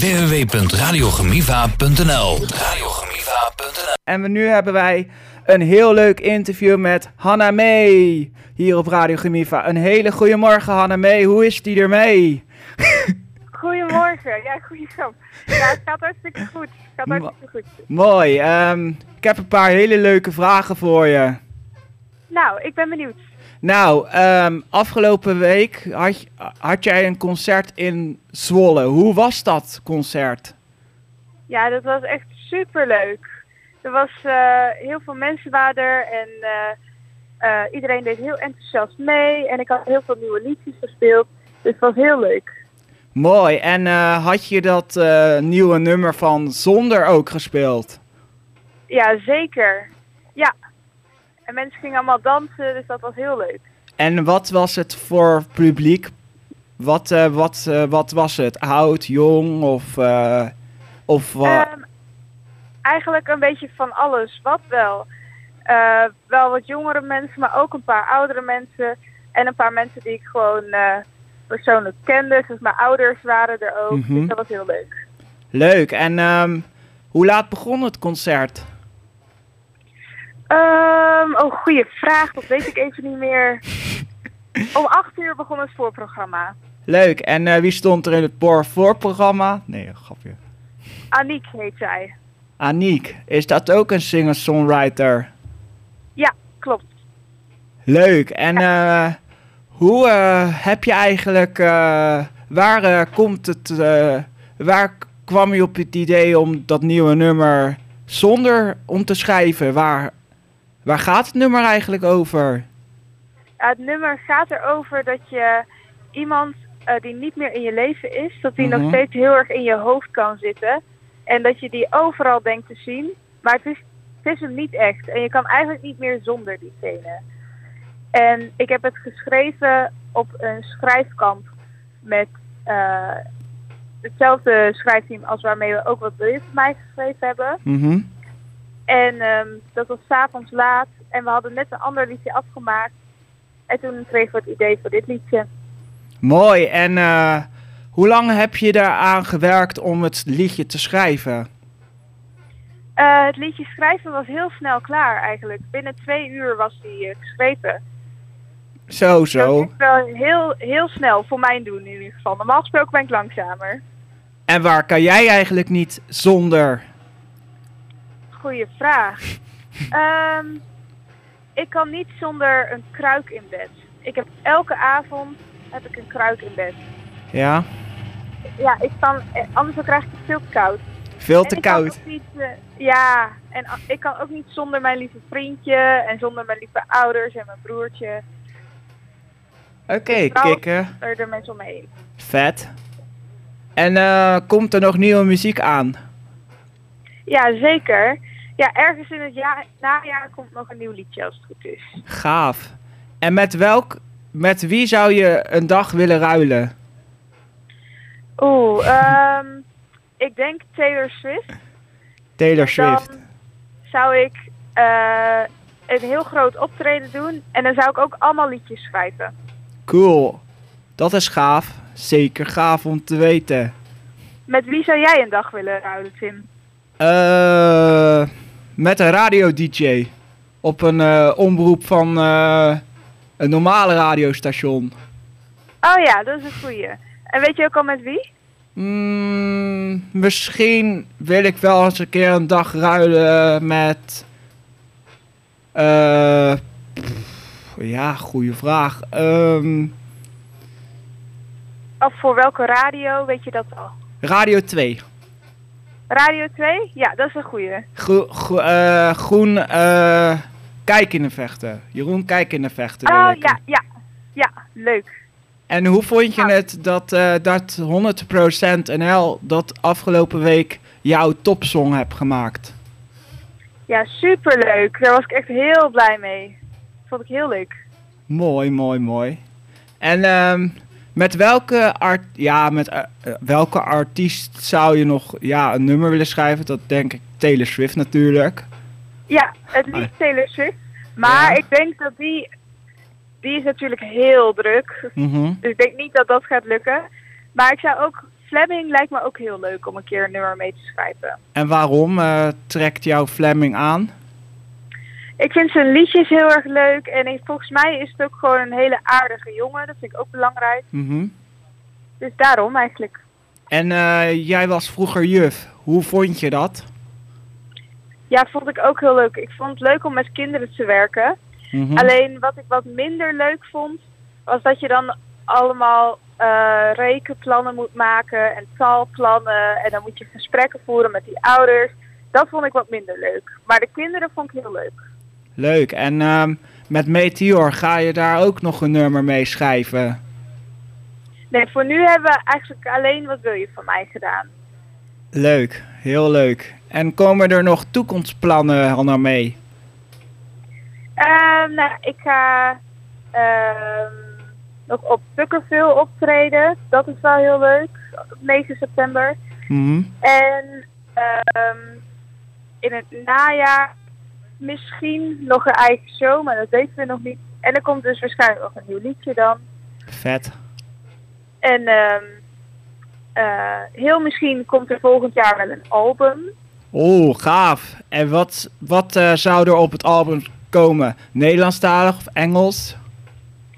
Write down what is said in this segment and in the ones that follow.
www.radiogemiva.nl Radiogemiva.nl En nu hebben wij een heel leuk interview met Hanna May hier op Radio Gemiva. Een hele goede morgen Hanna May, hoe is die ermee? Goedemorgen. Ja, goede grap. Ja, het gaat hartstikke goed. Het gaat hartstikke goed. Mooi, ehm, ik heb een paar hele leuke vragen voor je. Nou, ik ben benieuwd. Nou, ehm, afgelopen week had, had jij een concert in Zwolle. Hoe was dat concert? Ja, dat was echt super leuk. Er was eh, heel veel mensen waren er en eh, eh, iedereen deed heel enthousiast mee. En ik had heel veel nieuwe liedjes gespeeld. Dus het was heel leuk. Mooi, en had je dat nieuwe nummer van Zonder ook gespeeld? Ja, zeker. Ja. En mensen gingen allemaal dansen, dus dat was heel leuk. En wat was het voor publiek? Wat, eh, wat, eh, wat was het? Oud, jong of, eh, of wat? Ehm, eigenlijk een beetje van alles, wat wel. Wel wat jongere mensen, maar ook een paar oudere mensen. En een paar mensen die ik gewoon persoonlijk kende. Dus mijn ouders waren er ook. Mhm. Dus dat was heel leuk. Leuk. En ehm, hoe laat begon het concert? Ehm, oh, goede vraag. Dat weet ik even niet meer. Om acht uur begon het voorprogramma. Leuk. En eh, wie stond er in het voorprogramma? Nee, grapje. Aniek heet zij. Aniek. Is dat ook een singer-songwriter? Ja, klopt. Leuk. En eh, hoe eh, heb je eigenlijk... waar komt het... waar kwam je op het idee om dat nieuwe nummer zonder om te schrijven? Waar, waar gaat het nummer eigenlijk over? Ja, het nummer gaat erover dat je iemand eh, die niet meer in je leven is, dat die Mhm. nog steeds heel erg in je hoofd kan zitten. En dat je die overal denkt te zien, maar het is, het is hem niet echt. En je kan eigenlijk niet meer zonder diegene. En ik heb het geschreven op een schrijfkamp met eh, hetzelfde schrijfteam als waarmee we ook wat van mij geschreven hebben. Mhm. En ehm, dat was s'avonds laat. En we hadden net een ander liedje afgemaakt. En toen kregen we het idee voor dit liedje. Mooi. En eh, hoe lang heb je daaraan gewerkt om het liedje te schrijven? Eh, het liedje schrijven was heel snel klaar eigenlijk. Binnen twee uur was die eh, geschreven. Zo, Dat zo. is wel heel, heel snel voor mijn doen in ieder geval. Normaal gesproken ben ik langzamer. En waar kan jij eigenlijk niet zonder? Goeie vraag. Ehm, ik kan niet zonder een kruik in bed. Ik heb elke avond heb ik een kruik in bed. Ja? Ja, ik kan, eh, anders dan krijg ik het veel te koud. Veel te koud. niet, eh, ja, en ik kan ook niet zonder mijn lieve vriendje en zonder mijn lieve ouders en mijn broertje. Oké, Trouw- kikken. Er de mensen omheen. Vet. En eh, komt er nog nieuwe muziek aan? Ja, zeker. Ja, ergens in het ja najaar komt nog een nieuw liedje als het goed is. Gaaf. En met welk, met wie zou je een dag willen ruilen? Oeh, ehm, ik denk Taylor Swift. Taylor Swift. Dan zou ik eh, een heel groot optreden doen en dan zou ik ook allemaal liedjes schrijven. Cool. Dat is gaaf. Zeker gaaf om te weten. Met wie zou jij een dag willen ruilen, Tim? Eh, met een radio-dj. Op een eh, omroep van eh, een normale radiostation. Oh ja, dat is een goeie. En weet je ook al met wie? Mm, misschien wil ik wel eens een keer een dag ruilen met. eh, pff, ja, goede vraag. Ehm, Of voor welke radio, weet je dat al? Radio 2. Radio 2? Ja, dat is een gro- eh, groen. eh kijk in de vechten. Jeroen, kijk in de vechten. Oh ja, ja. Ja, leuk. En hoe vond je Ja. het dat, eh dat 100% NL dat afgelopen week jouw topsong hebt gemaakt? Ja, superleuk. Daar was ik echt heel blij mee. Vond ik heel leuk. Mooi, mooi, mooi. En ehm, met welke art, ja, met eh, eh, welke artiest zou je nog ja, een nummer willen schrijven? Dat denk ik Taylor Swift natuurlijk. Ja, het liefst Taylor Swift. Maar Ja. ik denk dat die... Die is natuurlijk heel druk. Mhm. Dus ik denk niet dat dat gaat lukken. Maar ik zou ook Fleming lijkt me ook heel leuk om een keer een nummer mee te schrijven. En waarom eh, trekt jouw Fleming aan? Ik vind zijn liedjes heel erg leuk en ik- volgens mij is het ook gewoon een hele aardige jongen. Dat vind ik ook belangrijk. Mhm. Dus daarom eigenlijk. En eh, jij was vroeger juf. Hoe vond je dat? Ja, vond ik ook heel leuk. Ik vond het leuk om met kinderen te werken. Mhm. Alleen wat ik wat minder leuk vond, was dat je dan allemaal eh, rekenplannen moet maken en taalplannen. En dan moet je gesprekken voeren met die ouders. Dat vond ik wat minder leuk. Maar de kinderen vond ik heel leuk. Leuk. En ehm, met Meteor ga je daar ook nog een nummer mee schrijven? Nee, voor nu hebben we eigenlijk alleen wat wil je van mij gedaan. Leuk. Heel leuk. En komen er nog toekomstplannen Hanna mee? Ehm, nou, ik ga ehm, nog op Pukkerville optreden. Dat is wel heel leuk. Op 9 september. Mhm. En in het najaar misschien nog een eigen show, maar dat weten we nog niet. En er komt dus waarschijnlijk nog een nieuw liedje dan. Vet. En ehm, eh, heel misschien komt er volgend jaar wel een album. Oh, gaaf. En wat, wat eh, zou er op het album komen? Nederlandstalig of Engels?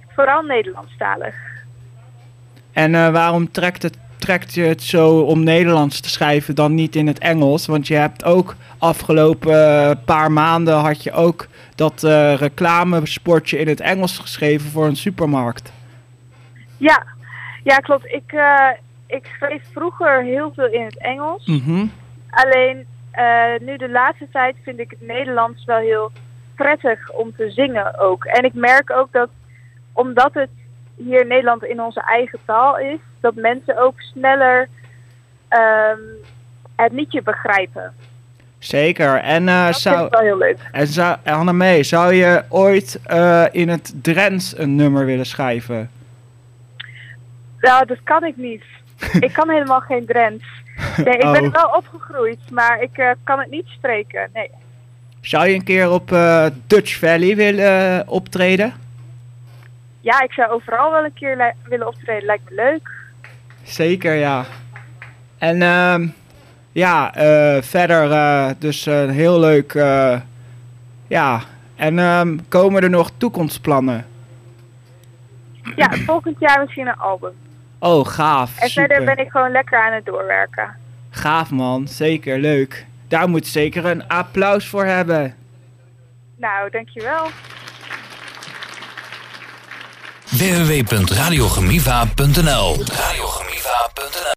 Vooral Nederlandstalig. En eh, waarom trekt, het, trekt je het zo om Nederlands te schrijven dan niet in het Engels? Want je hebt ook afgelopen eh, paar maanden had je ook dat eh reclamespotje in het Engels geschreven voor een supermarkt. Ja, ja klopt. Ik, eh, ik schreef vroeger heel veel in het Engels. Mhm. Alleen nu de laatste tijd vind ik het Nederlands wel heel prettig om te zingen ook. En ik merk ook dat omdat het hier in Nederland in onze eigen taal is, dat mensen ook sneller ehm, het liedje begrijpen. Zeker. En, eh, Dat zou, wel heel leuk. en zou, Annemee, zou je ooit eh, in het Drents een nummer willen schrijven? Ja, dat kan ik niet. ik kan helemaal geen Drents. Nee, ik ben Oh. er wel opgegroeid, maar ik eh, kan het niet spreken. Nee. Zou je een keer op Dutch Valley willen optreden? Ja, ik zou overal wel een keer willen optreden. Lijkt me leuk. Zeker, ja. En ehm, ja, eh, verder eh, dus een heel leuk... eh, ja, en ehm, komen er nog toekomstplannen? Ja, volgend jaar misschien een album. Oh, gaaf. En super. verder ben ik gewoon lekker aan het doorwerken. Gaaf, man. Zeker, leuk. Daar moet zeker een applaus voor hebben. Nou, dankjewel. www.radiogemiva.nl Radiogemiva.nl